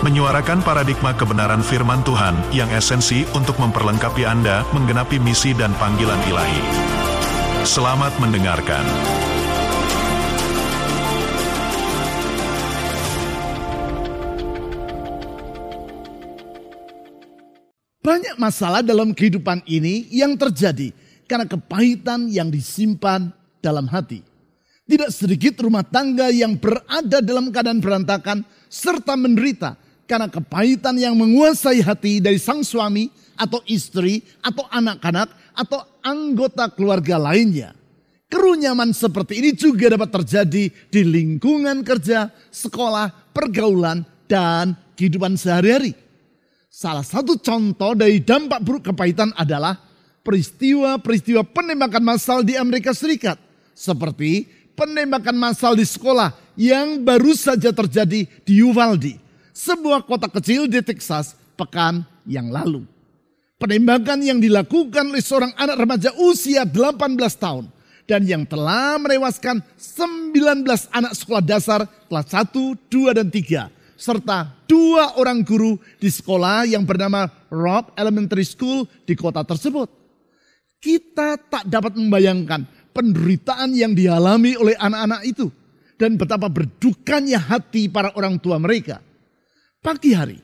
menyuarakan paradigma kebenaran firman Tuhan yang esensi untuk memperlengkapi Anda menggenapi misi dan panggilan ilahi. Selamat mendengarkan. Banyak masalah dalam kehidupan ini yang terjadi karena kepahitan yang disimpan dalam hati. Tidak sedikit rumah tangga yang berada dalam keadaan berantakan serta menderita karena kepahitan yang menguasai hati dari sang suami atau istri atau anak-anak atau anggota keluarga lainnya. Kerunyaman seperti ini juga dapat terjadi di lingkungan kerja, sekolah, pergaulan, dan kehidupan sehari-hari. Salah satu contoh dari dampak buruk kepahitan adalah peristiwa-peristiwa penembakan massal di Amerika Serikat. Seperti penembakan massal di sekolah yang baru saja terjadi di Uvalde, sebuah kota kecil di Texas pekan yang lalu. Penembakan yang dilakukan oleh seorang anak remaja usia 18 tahun dan yang telah menewaskan 19 anak sekolah dasar kelas 1, 2, dan 3 serta dua orang guru di sekolah yang bernama Rob Elementary School di kota tersebut. Kita tak dapat membayangkan penderitaan yang dialami oleh anak-anak itu dan betapa berdukanya hati para orang tua mereka. Pagi hari,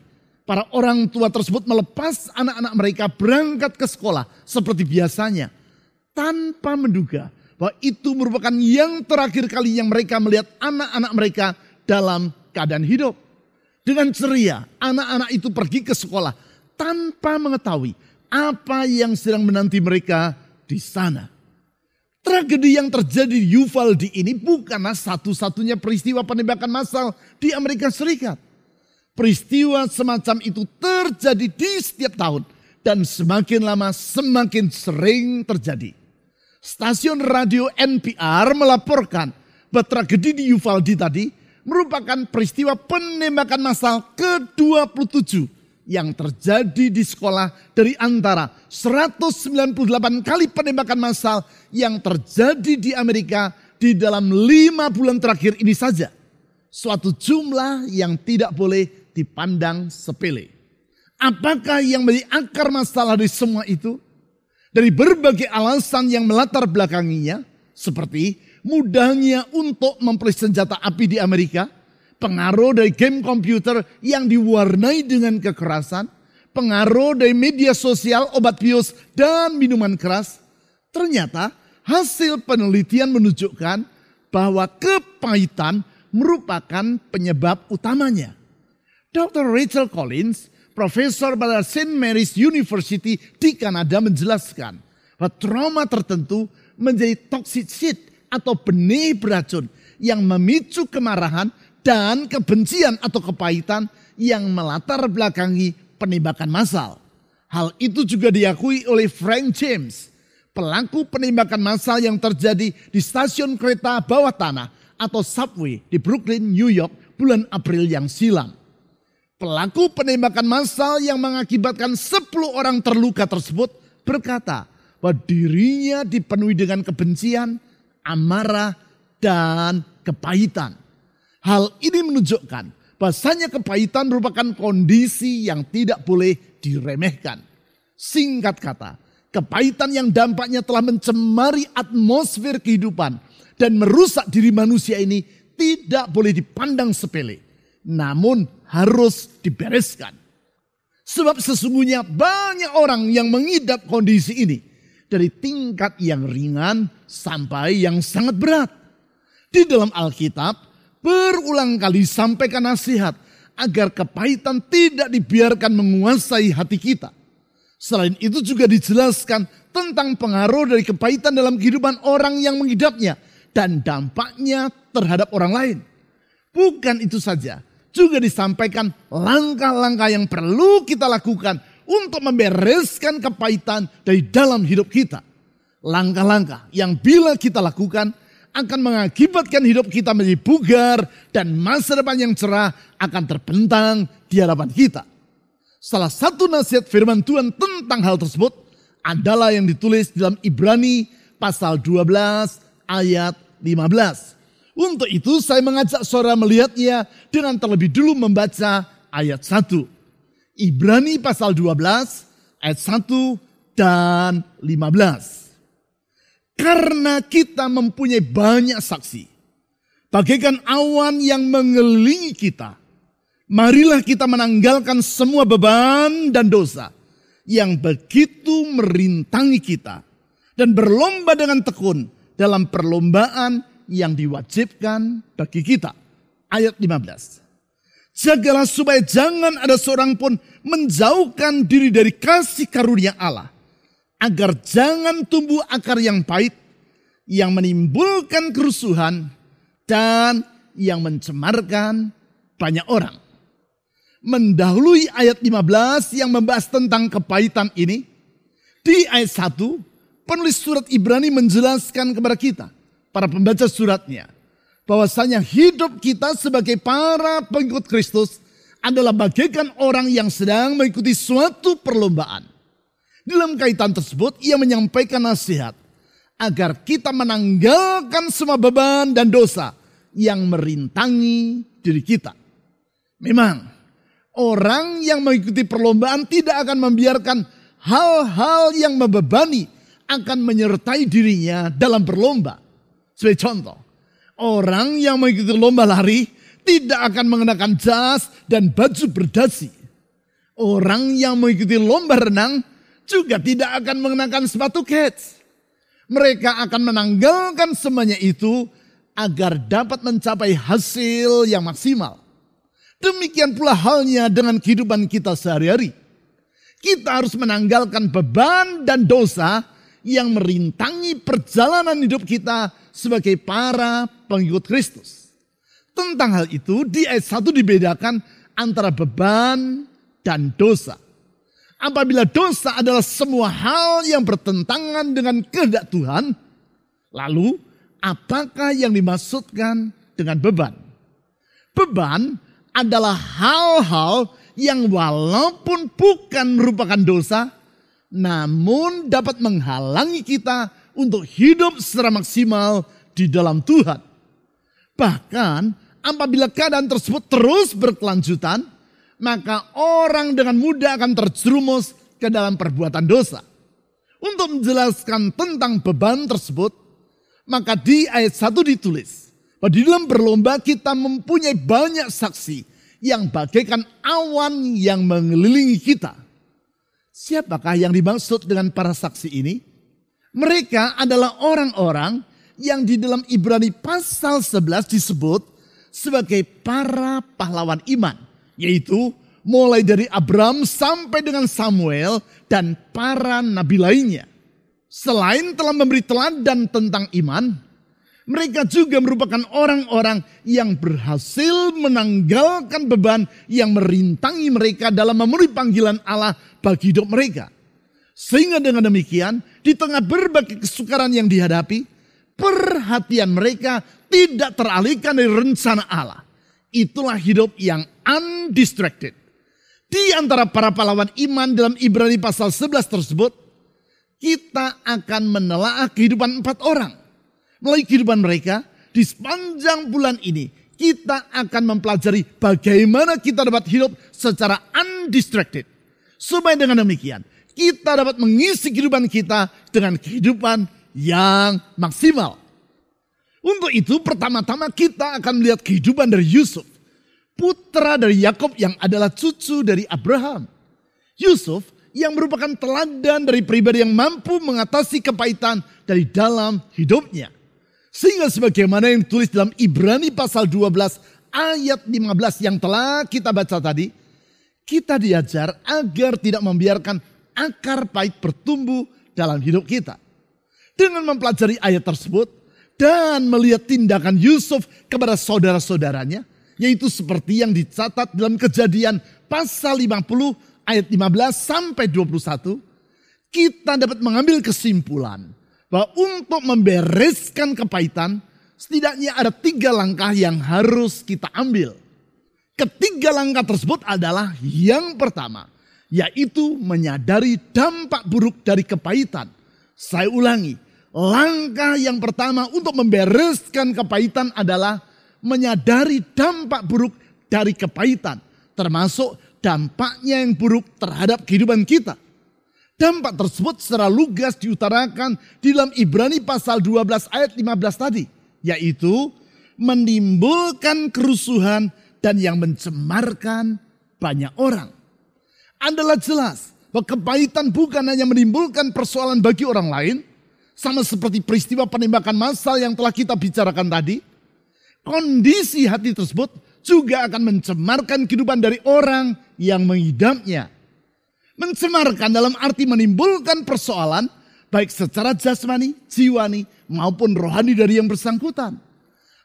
para orang tua tersebut melepas anak-anak mereka berangkat ke sekolah seperti biasanya tanpa menduga bahwa itu merupakan yang terakhir kali yang mereka melihat anak-anak mereka dalam keadaan hidup. Dengan ceria, anak-anak itu pergi ke sekolah tanpa mengetahui apa yang sedang menanti mereka di sana. Tragedi yang terjadi di Uvalde ini bukanlah satu-satunya peristiwa penembakan massal di Amerika Serikat. Peristiwa semacam itu terjadi di setiap tahun dan semakin lama semakin sering terjadi. Stasiun radio NPR melaporkan bahwa tragedi di Uvalde tadi merupakan peristiwa penembakan massal ke-27 yang terjadi di sekolah dari antara 198 kali penembakan massal yang terjadi di Amerika di dalam lima bulan terakhir ini saja. Suatu jumlah yang tidak boleh dipandang sepele. Apakah yang menjadi akar masalah dari semua itu? Dari berbagai alasan yang melatar belakanginya, seperti mudahnya untuk mempelai senjata api di Amerika, pengaruh dari game komputer yang diwarnai dengan kekerasan, pengaruh dari media sosial, obat bios, dan minuman keras, ternyata hasil penelitian menunjukkan bahwa kepahitan merupakan penyebab utamanya. Dr. Rachel Collins, profesor pada St. Mary's University di Kanada menjelaskan bahwa trauma tertentu menjadi toxic seed atau benih beracun yang memicu kemarahan dan kebencian atau kepahitan yang melatar belakangi penembakan massal. Hal itu juga diakui oleh Frank James, pelaku penembakan massal yang terjadi di stasiun kereta bawah tanah atau subway di Brooklyn, New York bulan April yang silam. Pelaku penembakan massal yang mengakibatkan 10 orang terluka tersebut berkata bahwa dirinya dipenuhi dengan kebencian, amarah, dan kepahitan. Hal ini menunjukkan bahasanya kepahitan merupakan kondisi yang tidak boleh diremehkan. Singkat kata, kepahitan yang dampaknya telah mencemari atmosfer kehidupan dan merusak diri manusia ini tidak boleh dipandang sepele. Namun harus dibereskan. Sebab sesungguhnya banyak orang yang mengidap kondisi ini dari tingkat yang ringan sampai yang sangat berat. Di dalam Alkitab berulang kali sampaikan nasihat agar kepahitan tidak dibiarkan menguasai hati kita. Selain itu juga dijelaskan tentang pengaruh dari kepahitan dalam kehidupan orang yang mengidapnya dan dampaknya terhadap orang lain. Bukan itu saja, juga disampaikan langkah-langkah yang perlu kita lakukan untuk membereskan kepahitan dari dalam hidup kita. Langkah-langkah yang bila kita lakukan akan mengakibatkan hidup kita menjadi bugar dan masa depan yang cerah akan terbentang di hadapan kita. Salah satu nasihat firman Tuhan tentang hal tersebut adalah yang ditulis dalam Ibrani pasal 12 ayat 15. Untuk itu saya mengajak saudara melihatnya dengan terlebih dulu membaca ayat 1. Ibrani pasal 12 ayat 1 dan 15. Karena kita mempunyai banyak saksi. Bagaikan awan yang mengelilingi kita. Marilah kita menanggalkan semua beban dan dosa yang begitu merintangi kita. Dan berlomba dengan tekun dalam perlombaan yang diwajibkan bagi kita. Ayat 15. Jagalah supaya jangan ada seorang pun menjauhkan diri dari kasih karunia Allah agar jangan tumbuh akar yang pahit yang menimbulkan kerusuhan dan yang mencemarkan banyak orang. Mendahului ayat 15 yang membahas tentang kepahitan ini, di ayat 1 penulis surat Ibrani menjelaskan kepada kita, para pembaca suratnya, bahwasanya hidup kita sebagai para pengikut Kristus adalah bagaikan orang yang sedang mengikuti suatu perlombaan dalam kaitan tersebut, ia menyampaikan nasihat agar kita menanggalkan semua beban dan dosa yang merintangi diri kita. Memang, orang yang mengikuti perlombaan tidak akan membiarkan hal-hal yang membebani akan menyertai dirinya dalam berlomba. Sebagai contoh, orang yang mengikuti lomba lari tidak akan mengenakan jas dan baju berdasi. Orang yang mengikuti lomba renang juga tidak akan mengenakan sepatu kets. Mereka akan menanggalkan semuanya itu agar dapat mencapai hasil yang maksimal. Demikian pula halnya dengan kehidupan kita sehari-hari. Kita harus menanggalkan beban dan dosa yang merintangi perjalanan hidup kita sebagai para pengikut Kristus. Tentang hal itu di ayat 1 dibedakan antara beban dan dosa. Apabila dosa adalah semua hal yang bertentangan dengan kehendak Tuhan, lalu apakah yang dimaksudkan dengan beban? Beban adalah hal-hal yang walaupun bukan merupakan dosa, namun dapat menghalangi kita untuk hidup secara maksimal di dalam Tuhan. Bahkan apabila keadaan tersebut terus berkelanjutan, maka orang dengan mudah akan terjerumus ke dalam perbuatan dosa. Untuk menjelaskan tentang beban tersebut, maka di ayat 1 ditulis, bahwa di dalam berlomba kita mempunyai banyak saksi yang bagaikan awan yang mengelilingi kita. Siapakah yang dimaksud dengan para saksi ini? Mereka adalah orang-orang yang di dalam Ibrani pasal 11 disebut sebagai para pahlawan iman yaitu mulai dari Abraham sampai dengan Samuel dan para nabi lainnya. Selain telah memberi teladan tentang iman, mereka juga merupakan orang-orang yang berhasil menanggalkan beban yang merintangi mereka dalam memenuhi panggilan Allah bagi hidup mereka. Sehingga dengan demikian, di tengah berbagai kesukaran yang dihadapi, perhatian mereka tidak teralihkan dari rencana Allah. Itulah hidup yang undistracted. Di antara para pahlawan iman dalam Ibrani pasal 11 tersebut, kita akan menelaah kehidupan empat orang. Melalui kehidupan mereka, di sepanjang bulan ini, kita akan mempelajari bagaimana kita dapat hidup secara undistracted. Supaya dengan demikian, kita dapat mengisi kehidupan kita dengan kehidupan yang maksimal. Untuk itu pertama-tama kita akan melihat kehidupan dari Yusuf. Putra dari Yakob yang adalah cucu dari Abraham. Yusuf yang merupakan teladan dari pribadi yang mampu mengatasi kepahitan dari dalam hidupnya. Sehingga sebagaimana yang tulis dalam Ibrani pasal 12 ayat 15 yang telah kita baca tadi. Kita diajar agar tidak membiarkan akar pahit bertumbuh dalam hidup kita. Dengan mempelajari ayat tersebut, dan melihat tindakan Yusuf kepada saudara-saudaranya, yaitu seperti yang dicatat dalam kejadian pasal 50 ayat 15 sampai 21, kita dapat mengambil kesimpulan bahwa untuk membereskan kepahitan, setidaknya ada tiga langkah yang harus kita ambil. Ketiga langkah tersebut adalah yang pertama, yaitu menyadari dampak buruk dari kepahitan. Saya ulangi, langkah yang pertama untuk membereskan kepahitan adalah menyadari dampak buruk dari kepahitan, termasuk dampaknya yang buruk terhadap kehidupan kita. Dampak tersebut secara lugas diutarakan di dalam Ibrani pasal 12 ayat 15 tadi. Yaitu menimbulkan kerusuhan dan yang mencemarkan banyak orang. Adalah jelas bahwa kepahitan bukan hanya menimbulkan persoalan bagi orang lain. Sama seperti peristiwa penembakan massal yang telah kita bicarakan tadi. Kondisi hati tersebut juga akan mencemarkan kehidupan dari orang yang mengidapnya. Mencemarkan dalam arti menimbulkan persoalan baik secara jasmani, jiwani maupun rohani dari yang bersangkutan.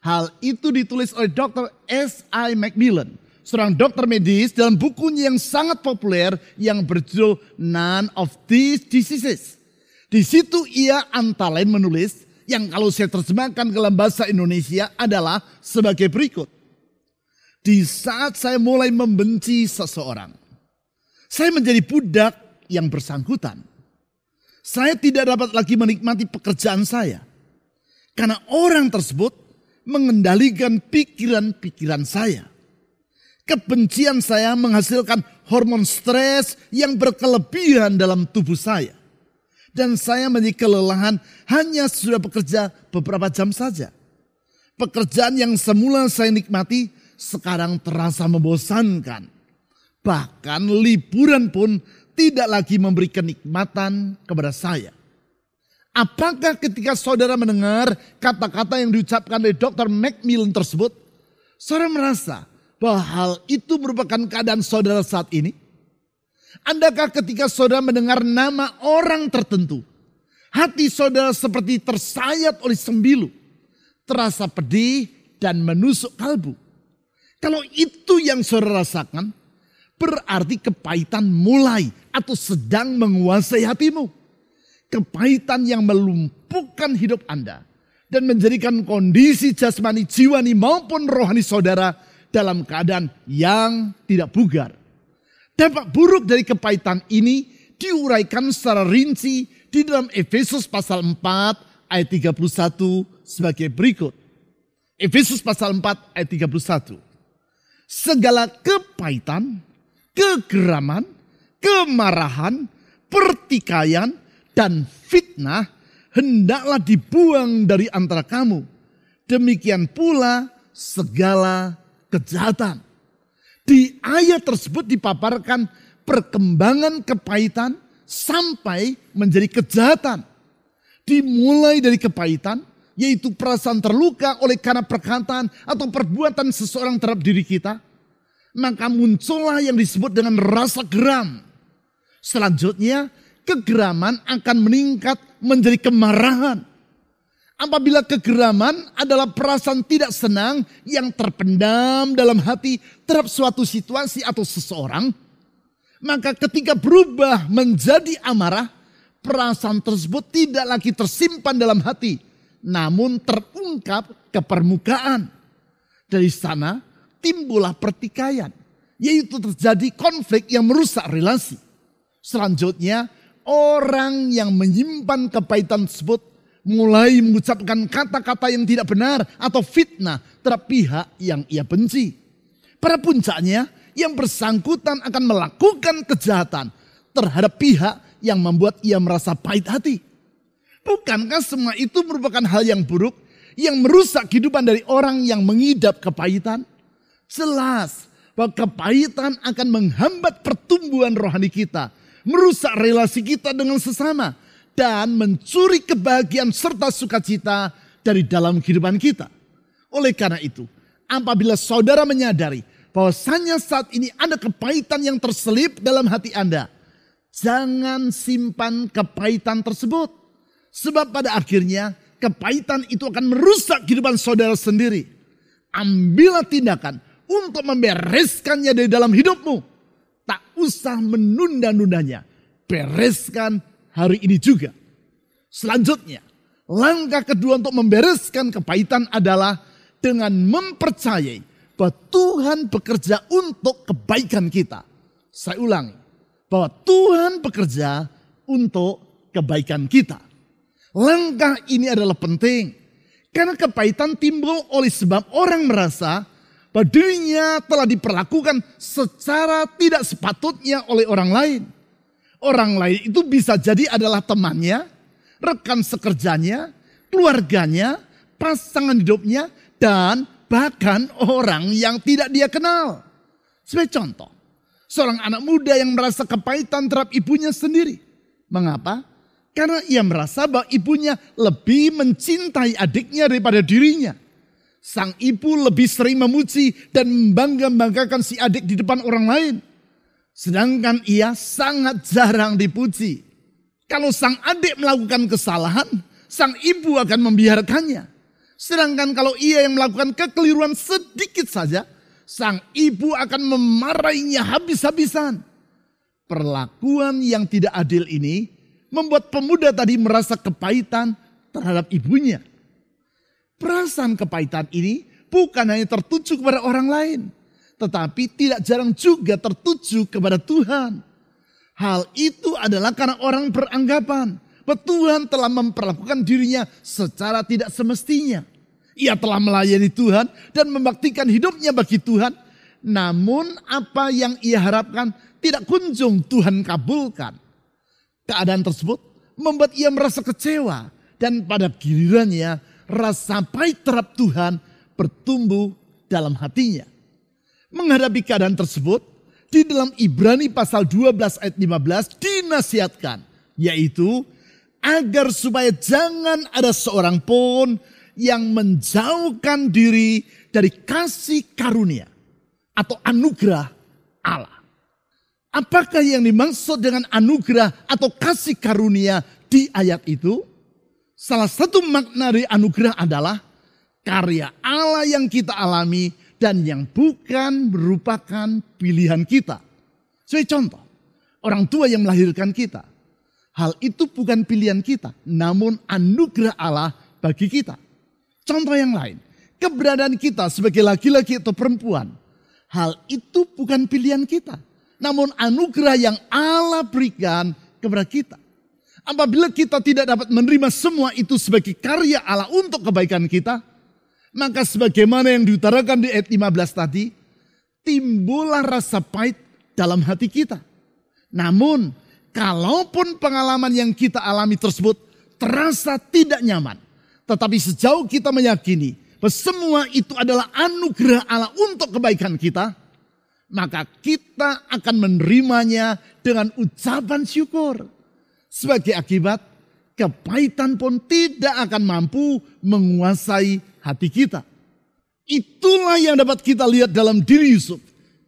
Hal itu ditulis oleh Dr. S.I. Macmillan, seorang dokter medis dalam bukunya yang sangat populer yang berjudul None of These Diseases. Di situ ia antara lain menulis yang kalau saya terjemahkan ke dalam bahasa Indonesia adalah sebagai berikut. Di saat saya mulai membenci seseorang, saya menjadi budak yang bersangkutan. Saya tidak dapat lagi menikmati pekerjaan saya. Karena orang tersebut mengendalikan pikiran-pikiran saya. Kebencian saya menghasilkan hormon stres yang berkelebihan dalam tubuh saya. Dan saya menjadi kelelahan hanya sudah bekerja beberapa jam saja. Pekerjaan yang semula saya nikmati sekarang terasa membosankan. Bahkan liburan pun tidak lagi memberi kenikmatan kepada saya. Apakah ketika saudara mendengar kata-kata yang diucapkan oleh Dr. Macmillan tersebut, saudara merasa bahwa hal itu merupakan keadaan saudara saat ini? Andakah ketika saudara mendengar nama orang tertentu, hati saudara seperti tersayat oleh sembilu, terasa pedih dan menusuk kalbu? Kalau itu yang saudara rasakan, berarti kepahitan mulai atau sedang menguasai hatimu. Kepahitan yang melumpuhkan hidup Anda dan menjadikan kondisi jasmani, jiwani maupun rohani saudara dalam keadaan yang tidak bugar. Dampak buruk dari kepahitan ini diuraikan secara rinci di dalam Efesus pasal 4 ayat 31 sebagai berikut. Efesus pasal 4 ayat 31. Segala kepahitan, kegeraman, kemarahan, pertikaian, dan fitnah hendaklah dibuang dari antara kamu. Demikian pula segala kejahatan. Di ayat tersebut dipaparkan perkembangan kepahitan sampai menjadi kejahatan. Dimulai dari kepahitan, yaitu perasaan terluka oleh karena perkataan atau perbuatan seseorang terhadap diri kita maka muncullah yang disebut dengan rasa geram. Selanjutnya, kegeraman akan meningkat menjadi kemarahan. Apabila kegeraman adalah perasaan tidak senang yang terpendam dalam hati terhadap suatu situasi atau seseorang, maka ketika berubah menjadi amarah, perasaan tersebut tidak lagi tersimpan dalam hati, namun terungkap ke permukaan. Dari sana, timbullah pertikaian. Yaitu terjadi konflik yang merusak relasi. Selanjutnya orang yang menyimpan kepahitan tersebut mulai mengucapkan kata-kata yang tidak benar atau fitnah terhadap pihak yang ia benci. Pada puncaknya yang bersangkutan akan melakukan kejahatan terhadap pihak yang membuat ia merasa pahit hati. Bukankah semua itu merupakan hal yang buruk yang merusak kehidupan dari orang yang mengidap kepahitan? Jelas bahwa kepahitan akan menghambat pertumbuhan rohani kita. Merusak relasi kita dengan sesama. Dan mencuri kebahagiaan serta sukacita dari dalam kehidupan kita. Oleh karena itu, apabila saudara menyadari bahwasanya saat ini ada kepahitan yang terselip dalam hati Anda, jangan simpan kepahitan tersebut. Sebab pada akhirnya kepahitan itu akan merusak kehidupan saudara sendiri. Ambillah tindakan untuk membereskannya dari dalam hidupmu. Tak usah menunda-nundanya. Bereskan hari ini juga. Selanjutnya, Langkah kedua untuk membereskan kepahitan adalah dengan mempercayai bahwa Tuhan bekerja untuk kebaikan kita. Saya ulangi, bahwa Tuhan bekerja untuk kebaikan kita. Langkah ini adalah penting karena kepahitan timbul oleh sebab orang merasa bahwa dirinya telah diperlakukan secara tidak sepatutnya oleh orang lain. Orang lain itu bisa jadi adalah temannya, rekan sekerjanya, keluarganya, pasangan hidupnya, dan bahkan orang yang tidak dia kenal. Sebagai contoh, seorang anak muda yang merasa kepahitan terhadap ibunya sendiri. Mengapa? Karena ia merasa bahwa ibunya lebih mencintai adiknya daripada dirinya. Sang ibu lebih sering memuji dan membangga-banggakan si adik di depan orang lain. Sedangkan ia sangat jarang dipuji. Kalau sang adik melakukan kesalahan, sang ibu akan membiarkannya. Sedangkan kalau ia yang melakukan kekeliruan sedikit saja, sang ibu akan memarahinya habis-habisan. Perlakuan yang tidak adil ini membuat pemuda tadi merasa kepahitan terhadap ibunya. Perasaan kepahitan ini bukan hanya tertuju kepada orang lain, tetapi tidak jarang juga tertuju kepada Tuhan. Hal itu adalah karena orang beranggapan bahwa Tuhan telah memperlakukan dirinya secara tidak semestinya. Ia telah melayani Tuhan dan membaktikan hidupnya bagi Tuhan. Namun apa yang ia harapkan tidak kunjung Tuhan kabulkan. Keadaan tersebut membuat ia merasa kecewa dan pada gilirannya rasa pahit terhadap Tuhan bertumbuh dalam hatinya. Menghadapi keadaan tersebut, di dalam Ibrani pasal 12 ayat 15 dinasihatkan, yaitu agar supaya jangan ada seorang pun yang menjauhkan diri dari kasih karunia atau anugerah Allah. Apakah yang dimaksud dengan anugerah atau kasih karunia di ayat itu? Salah satu makna dari anugerah adalah karya Allah yang kita alami dan yang bukan merupakan pilihan kita. Sebagai contoh, orang tua yang melahirkan kita. Hal itu bukan pilihan kita, namun anugerah Allah bagi kita. Contoh yang lain, keberadaan kita sebagai laki-laki atau perempuan. Hal itu bukan pilihan kita, namun anugerah yang Allah berikan kepada kita. Apabila kita tidak dapat menerima semua itu sebagai karya Allah untuk kebaikan kita, maka sebagaimana yang diutarakan di ayat 15 tadi, timbullah rasa pahit dalam hati kita. Namun, kalaupun pengalaman yang kita alami tersebut terasa tidak nyaman, tetapi sejauh kita meyakini bahwa semua itu adalah anugerah Allah untuk kebaikan kita, maka kita akan menerimanya dengan ucapan syukur. Sebagai akibat, kepahitan pun tidak akan mampu menguasai hati kita. Itulah yang dapat kita lihat dalam diri Yusuf,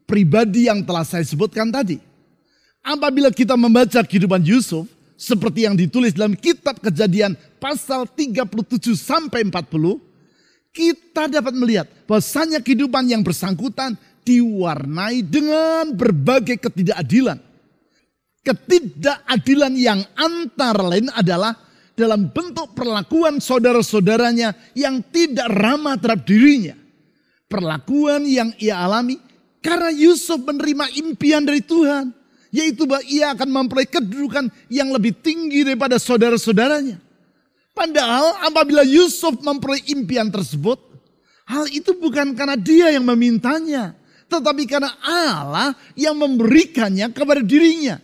pribadi yang telah saya sebutkan tadi. Apabila kita membaca kehidupan Yusuf, seperti yang ditulis dalam kitab kejadian pasal 37 sampai 40, kita dapat melihat bahwasanya kehidupan yang bersangkutan diwarnai dengan berbagai ketidakadilan. Ketidakadilan yang antara lain adalah dalam bentuk perlakuan saudara-saudaranya yang tidak ramah terhadap dirinya. Perlakuan yang ia alami karena Yusuf menerima impian dari Tuhan. Yaitu bahwa ia akan memperoleh kedudukan yang lebih tinggi daripada saudara-saudaranya. Padahal apabila Yusuf memperoleh impian tersebut, hal itu bukan karena dia yang memintanya tetapi karena Allah yang memberikannya kepada dirinya.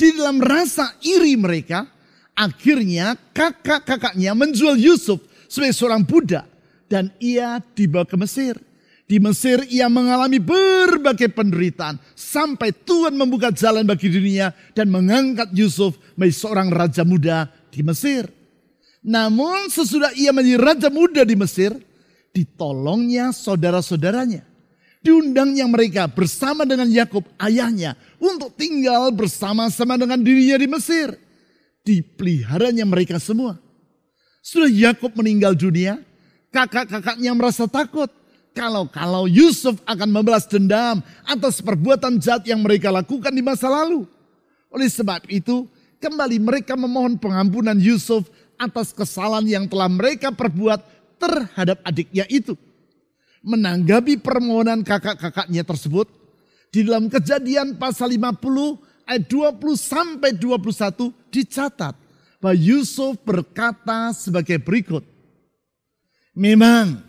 Di dalam rasa iri mereka, akhirnya kakak-kakaknya menjual Yusuf sebagai seorang budak dan ia dibawa ke Mesir. Di Mesir ia mengalami berbagai penderitaan sampai Tuhan membuka jalan bagi dirinya dan mengangkat Yusuf menjadi seorang raja muda di Mesir. Namun sesudah ia menjadi raja muda di Mesir, ditolongnya saudara-saudaranya diundangnya mereka bersama dengan Yakub ayahnya untuk tinggal bersama-sama dengan dirinya di Mesir. Dipeliharanya mereka semua. Sudah Yakub meninggal dunia, kakak-kakaknya merasa takut kalau kalau Yusuf akan membalas dendam atas perbuatan jahat yang mereka lakukan di masa lalu. Oleh sebab itu, kembali mereka memohon pengampunan Yusuf atas kesalahan yang telah mereka perbuat terhadap adiknya itu. Menanggapi permohonan kakak-kakaknya tersebut, di dalam kejadian pasal 50 ayat 20 sampai 21 dicatat bahwa Yusuf berkata sebagai berikut. Memang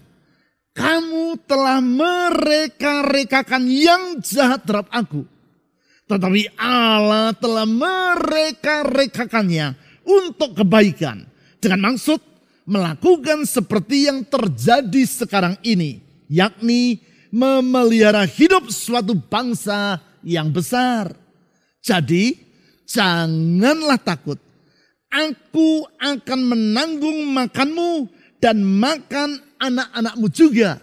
kamu telah mereka-rekakan yang jahat terhadap aku. Tetapi Allah telah mereka-rekakannya untuk kebaikan. Dengan maksud melakukan seperti yang terjadi sekarang ini. Yakni memelihara hidup suatu bangsa yang besar. Jadi janganlah takut. Aku akan menanggung makanmu dan makan anak-anakmu juga.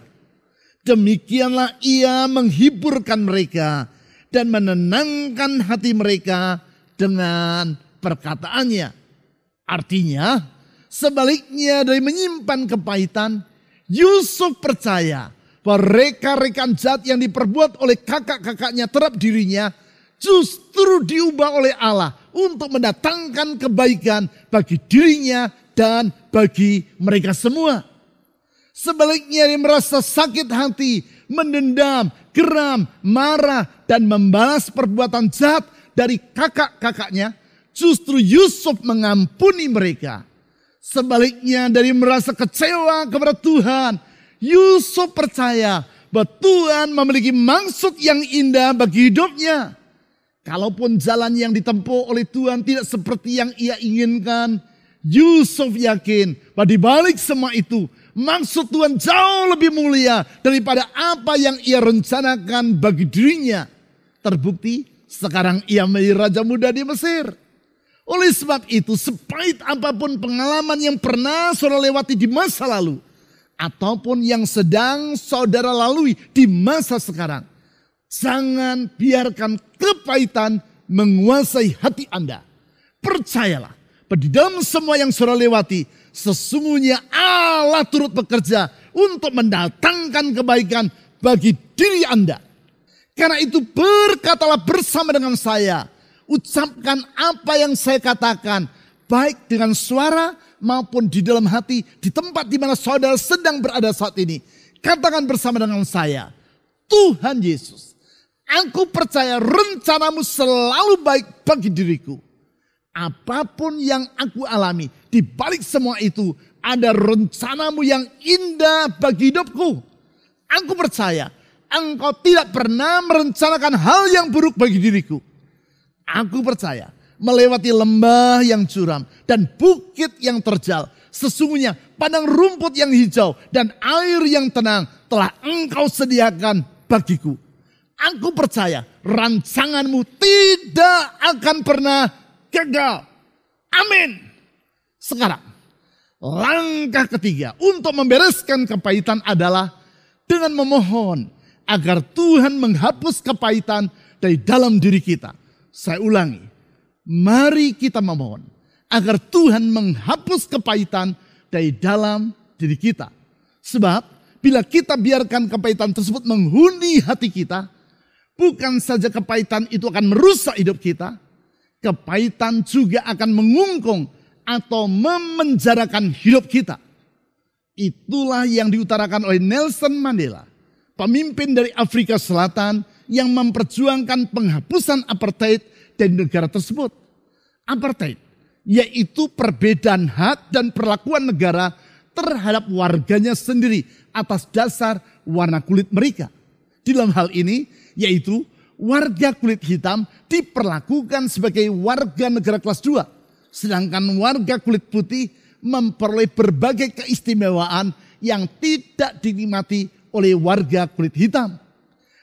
Demikianlah ia menghiburkan mereka dan menenangkan hati mereka dengan perkataannya. Artinya, sebaliknya dari menyimpan kepahitan, Yusuf percaya bahwa reka-rekan jahat yang diperbuat oleh kakak-kakaknya terhadap dirinya justru diubah oleh Allah untuk mendatangkan kebaikan bagi dirinya dan bagi mereka semua. Sebaliknya dia merasa sakit hati, mendendam, geram, marah, dan membalas perbuatan jahat dari kakak-kakaknya. Justru Yusuf mengampuni mereka. Sebaliknya dari merasa kecewa kepada Tuhan, Yusuf percaya bahwa Tuhan memiliki maksud yang indah bagi hidupnya. Kalaupun jalan yang ditempuh oleh Tuhan tidak seperti yang ia inginkan, Yusuf yakin bahwa di balik semua itu Maksud Tuhan jauh lebih mulia daripada apa yang ia rencanakan bagi dirinya. Terbukti sekarang ia menjadi raja muda di Mesir. Oleh sebab itu, sepahit apa pun pengalaman yang pernah saudara lewati di masa lalu, ataupun yang sedang saudara lalui di masa sekarang, jangan biarkan kepahitan menguasai hati Anda. Percayalah, di dalam semua yang saudara lewati, Sesungguhnya Allah turut bekerja untuk mendatangkan kebaikan bagi diri Anda. Karena itu berkatalah bersama dengan saya. Ucapkan apa yang saya katakan. Baik dengan suara maupun di dalam hati. Di tempat di mana saudara sedang berada saat ini. Katakan bersama dengan saya. Tuhan Yesus. Aku percaya rencanamu selalu baik bagi diriku apa pun yang aku alami, di balik semua itu ada rencanamu yang indah bagi hidupku. Aku percaya engkau tidak pernah merencanakan hal yang buruk bagi diriku. Aku percaya melewati lembah yang curam dan bukit yang terjal. Sesungguhnya padang rumput yang hijau dan air yang tenang telah engkau sediakan bagiku. Aku percaya rancanganmu tidak akan pernah gagal. Amin. Sekarang, langkah ketiga untuk membereskan kepahitan adalah dengan memohon agar Tuhan menghapus kepahitan dari dalam diri kita. Saya ulangi, mari kita memohon agar Tuhan menghapus kepahitan dari dalam diri kita. Sebab bila kita biarkan kepahitan tersebut menghuni hati kita, bukan saja kepahitan itu akan merusak hidup kita, kepahitan juga akan mengungkung atau memenjarakan hidup kita. Itulah yang diutarakan oleh Nelson Mandela, pemimpin dari Afrika Selatan yang memperjuangkan penghapusan apartheid dari negara tersebut. Apartheid yaitu perbedaan hak dan perlakuan negara terhadap warganya sendiri atas dasar warna kulit mereka. Di dalam hal ini yaitu warga kulit hitam diperlakukan sebagai warga negara kelas 2. Sedangkan warga kulit putih memperoleh berbagai keistimewaan yang tidak dinikmati oleh warga kulit hitam.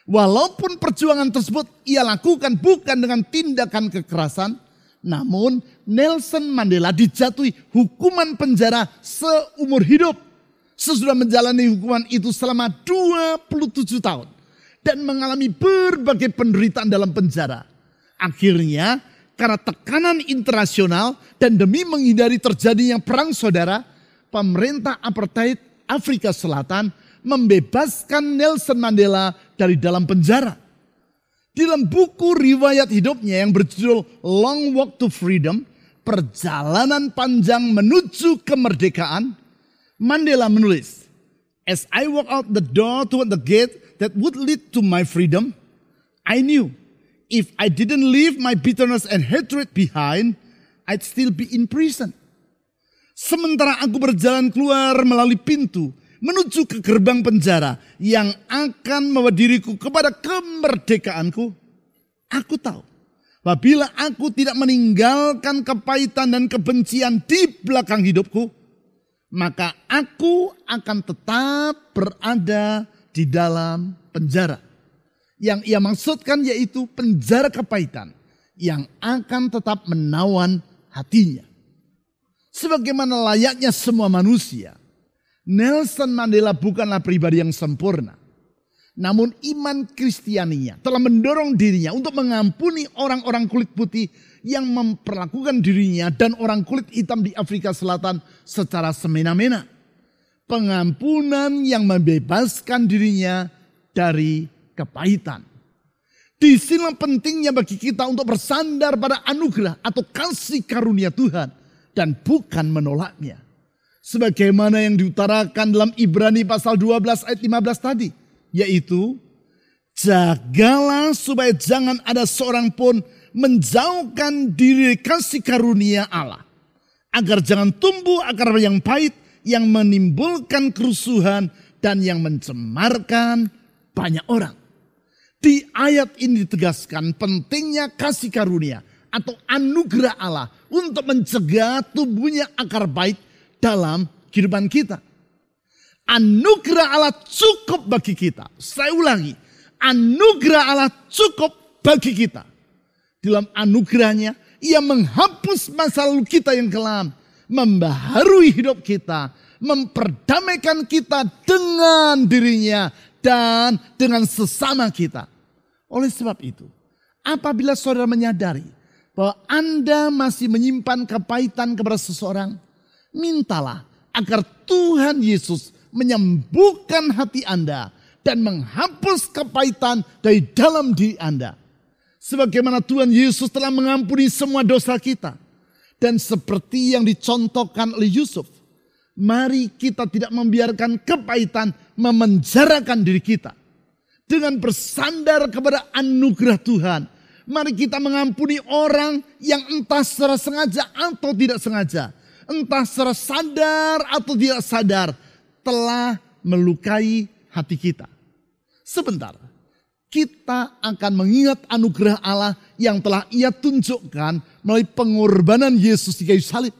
Walaupun perjuangan tersebut ia lakukan bukan dengan tindakan kekerasan, namun Nelson Mandela dijatuhi hukuman penjara seumur hidup. Sesudah menjalani hukuman itu selama 27 tahun dan mengalami berbagai penderitaan dalam penjara. Akhirnya, karena tekanan internasional dan demi menghindari terjadinya perang saudara, pemerintah apartheid Afrika Selatan membebaskan Nelson Mandela dari dalam penjara. Di dalam buku riwayat hidupnya yang berjudul Long Walk to Freedom, perjalanan panjang menuju kemerdekaan, Mandela menulis, As I walk out the door toward the gate that would lead to my freedom, I knew if I didn't leave my bitterness and hatred behind, I'd still be in prison. Sementara aku berjalan keluar melalui pintu menuju ke gerbang penjara yang akan membawa diriku kepada kemerdekaanku, aku tahu apabila aku tidak meninggalkan kepahitan dan kebencian di belakang hidupku, maka aku akan tetap berada di dalam penjara. Yang ia maksudkan yaitu penjara kepahitan yang akan tetap menawan hatinya. Sebagaimana layaknya semua manusia, Nelson Mandela bukanlah pribadi yang sempurna. Namun iman Kristianinya telah mendorong dirinya untuk mengampuni orang-orang kulit putih yang memperlakukan dirinya dan orang kulit hitam di Afrika Selatan secara semena-mena. Pengampunan yang membebaskan dirinya dari kepahitan. Di sini pentingnya bagi kita untuk bersandar pada anugerah atau kasih karunia Tuhan dan bukan menolaknya sebagaimana yang diutarakan dalam Ibrani pasal 12 ayat 15 tadi, yaitu jagalah supaya jangan ada seorang pun menjauhkan diri kasih karunia Allah, agar jangan tumbuh akar yang pahit yang menimbulkan kerusuhan dan yang mencemarkan banyak orang. Di ayat ini ditegaskan pentingnya kasih karunia atau anugerah Allah untuk mencegah tumbuhnya akar baik dalam kehidupan kita. Anugerah Allah cukup bagi kita. Saya ulangi, anugerah Allah cukup bagi kita. Dalam anugerahnya, ia menghapus masa lalu kita yang kelam. Membaharui hidup kita. Memperdamaikan kita dengan dirinya. Dan dengan sesama kita. Oleh sebab itu, apabila saudara menyadari bahwa Anda masih menyimpan kepahitan kepada seseorang, mintalah agar Tuhan Yesus menyembuhkan hati Anda dan menghapus kepahitan dari dalam diri Anda. Sebagaimana Tuhan Yesus telah mengampuni semua dosa kita. Dan seperti yang dicontohkan oleh Yusuf, mari kita tidak membiarkan kepahitan memenjarakan diri kita. Dengan bersandar kepada anugerah Tuhan, mari kita mengampuni orang yang entah secara sengaja atau tidak sengaja entah secara sadar atau tidak sadar, telah melukai hati kita. Sebentar, kita akan mengingat anugerah Allah yang telah ia tunjukkan melalui pengorbanan Yesus di kayu salib.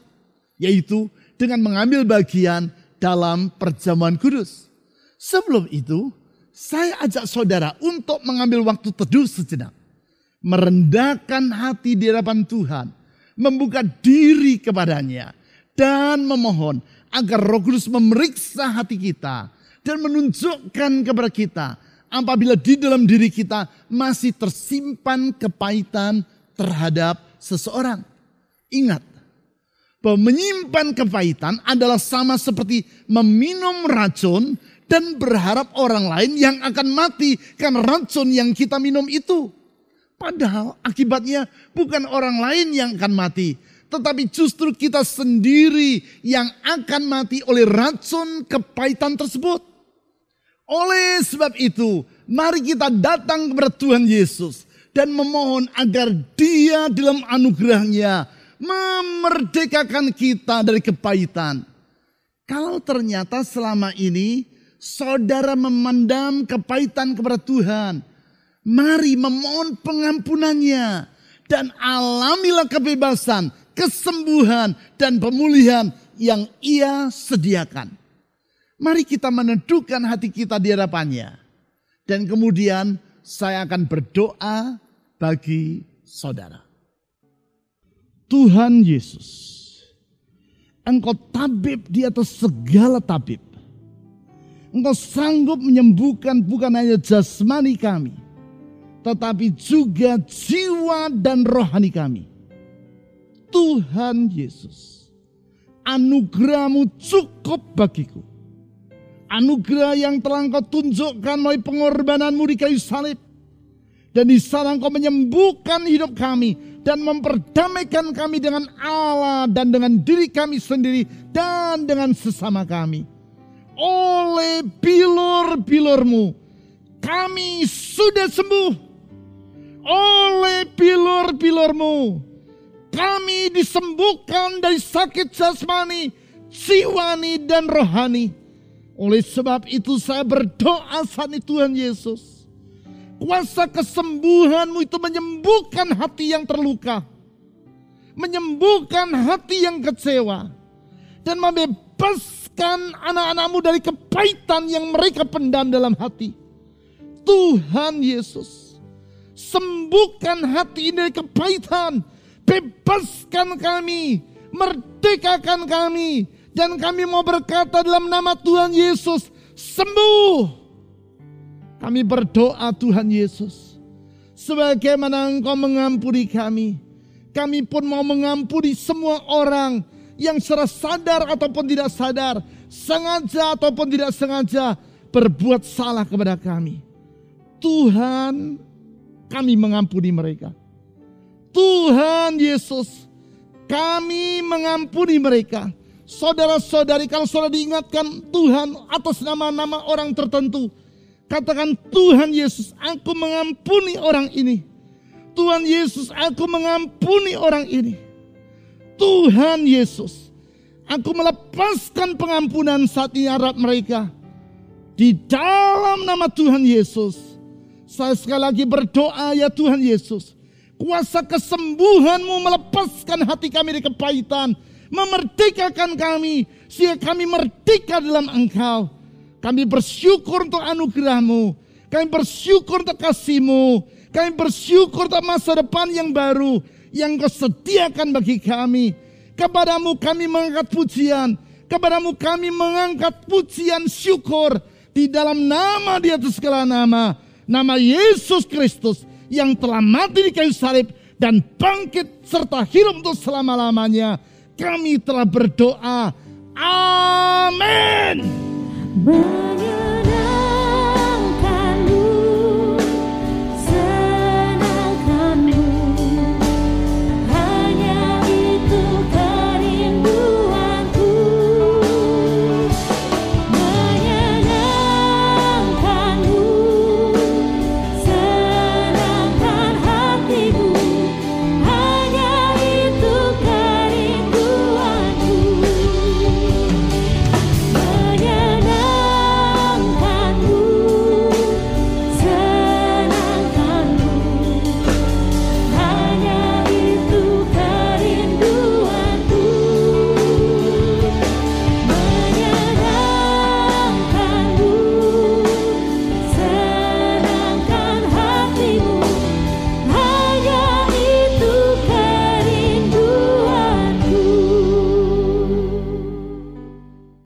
Yaitu dengan mengambil bagian dalam perjamuan kudus. Sebelum itu, saya ajak saudara untuk mengambil waktu teduh sejenak. Merendahkan hati di hadapan Tuhan. Membuka diri kepadanya dan memohon agar Roh Kudus memeriksa hati kita dan menunjukkan kepada kita apabila di dalam diri kita masih tersimpan kepahitan terhadap seseorang. Ingat, bahwa menyimpan kepahitan adalah sama seperti meminum racun dan berharap orang lain yang akan mati karena racun yang kita minum itu. Padahal akibatnya bukan orang lain yang akan mati, tetapi justru kita sendiri yang akan mati oleh racun kepahitan tersebut. Oleh sebab itu, mari kita datang kepada Tuhan Yesus dan memohon agar Dia dalam anugerahnya memerdekakan kita dari kepahitan. Kalau ternyata selama ini saudara memandang kepahitan kepada Tuhan, mari memohon pengampunannya dan alamilah kebebasan kesembuhan dan pemulihan yang ia sediakan. Mari kita meneduhkan hati kita di hadapannya. Dan kemudian saya akan berdoa bagi saudara. Tuhan Yesus, Engkau tabib di atas segala tabib. Engkau sanggup menyembuhkan bukan hanya jasmani kami, tetapi juga jiwa dan rohani kami. Tuhan Yesus. Anugerahmu cukup bagiku. Anugerah yang telah engkau tunjukkan melalui pengorbananmu di kayu salib. Dan di sana engkau menyembuhkan hidup kami dan memperdamaikan kami dengan Allah dan dengan diri kami sendiri dan dengan sesama kami. Oleh bilur-bilurmu kami sudah sembuh. Oleh bilur-bilurmu kami disembuhkan dari sakit jasmani, jiwani dan rohani. Oleh sebab itu saya berdoa saat ini Tuhan Yesus Kuasa kesembuhanmu itu menyembuhkan hati yang terluka. Menyembuhkan hati yang kecewa. Dan membebaskan anak-anakmu dari kepahitan yang mereka pendam dalam hati. Tuhan Yesus. Sembuhkan hati ini dari kepahitan. Bebaskan kami. Merdekakan kami. Dan kami mau berkata dalam nama Tuhan Yesus. Sembuh kami berdoa Tuhan Yesus. Sebagaimana engkau mengampuni kami. Kami pun mau mengampuni semua orang yang secara sadar ataupun tidak sadar. Sengaja ataupun tidak sengaja berbuat salah kepada kami. Tuhan kami mengampuni mereka. Tuhan Yesus kami mengampuni mereka. Saudara-saudari kalau saudara diingatkan Tuhan atas nama-nama orang tertentu Katakan Tuhan Yesus, aku mengampuni orang ini. Tuhan Yesus, aku mengampuni orang ini. Tuhan Yesus, aku melepaskan pengampunan saat ini harap mereka. Di dalam nama Tuhan Yesus, saya sekali lagi berdoa ya Tuhan Yesus. Kuasa kesembuhanmu melepaskan hati kami dari kepahitan. Memerdekakan kami, sehingga kami merdeka dalam engkau. Kami bersyukur untuk anugerahmu. Kami bersyukur untuk kasihmu. Kami bersyukur untuk masa depan yang baru. Yang kau sediakan bagi kami. Kepadamu kami mengangkat pujian. Kepadamu kami mengangkat pujian syukur. Di dalam nama di atas segala nama. Nama Yesus Kristus. Yang telah mati di kayu salib. Dan bangkit serta hidup untuk selama-lamanya. Kami telah berdoa. Amin.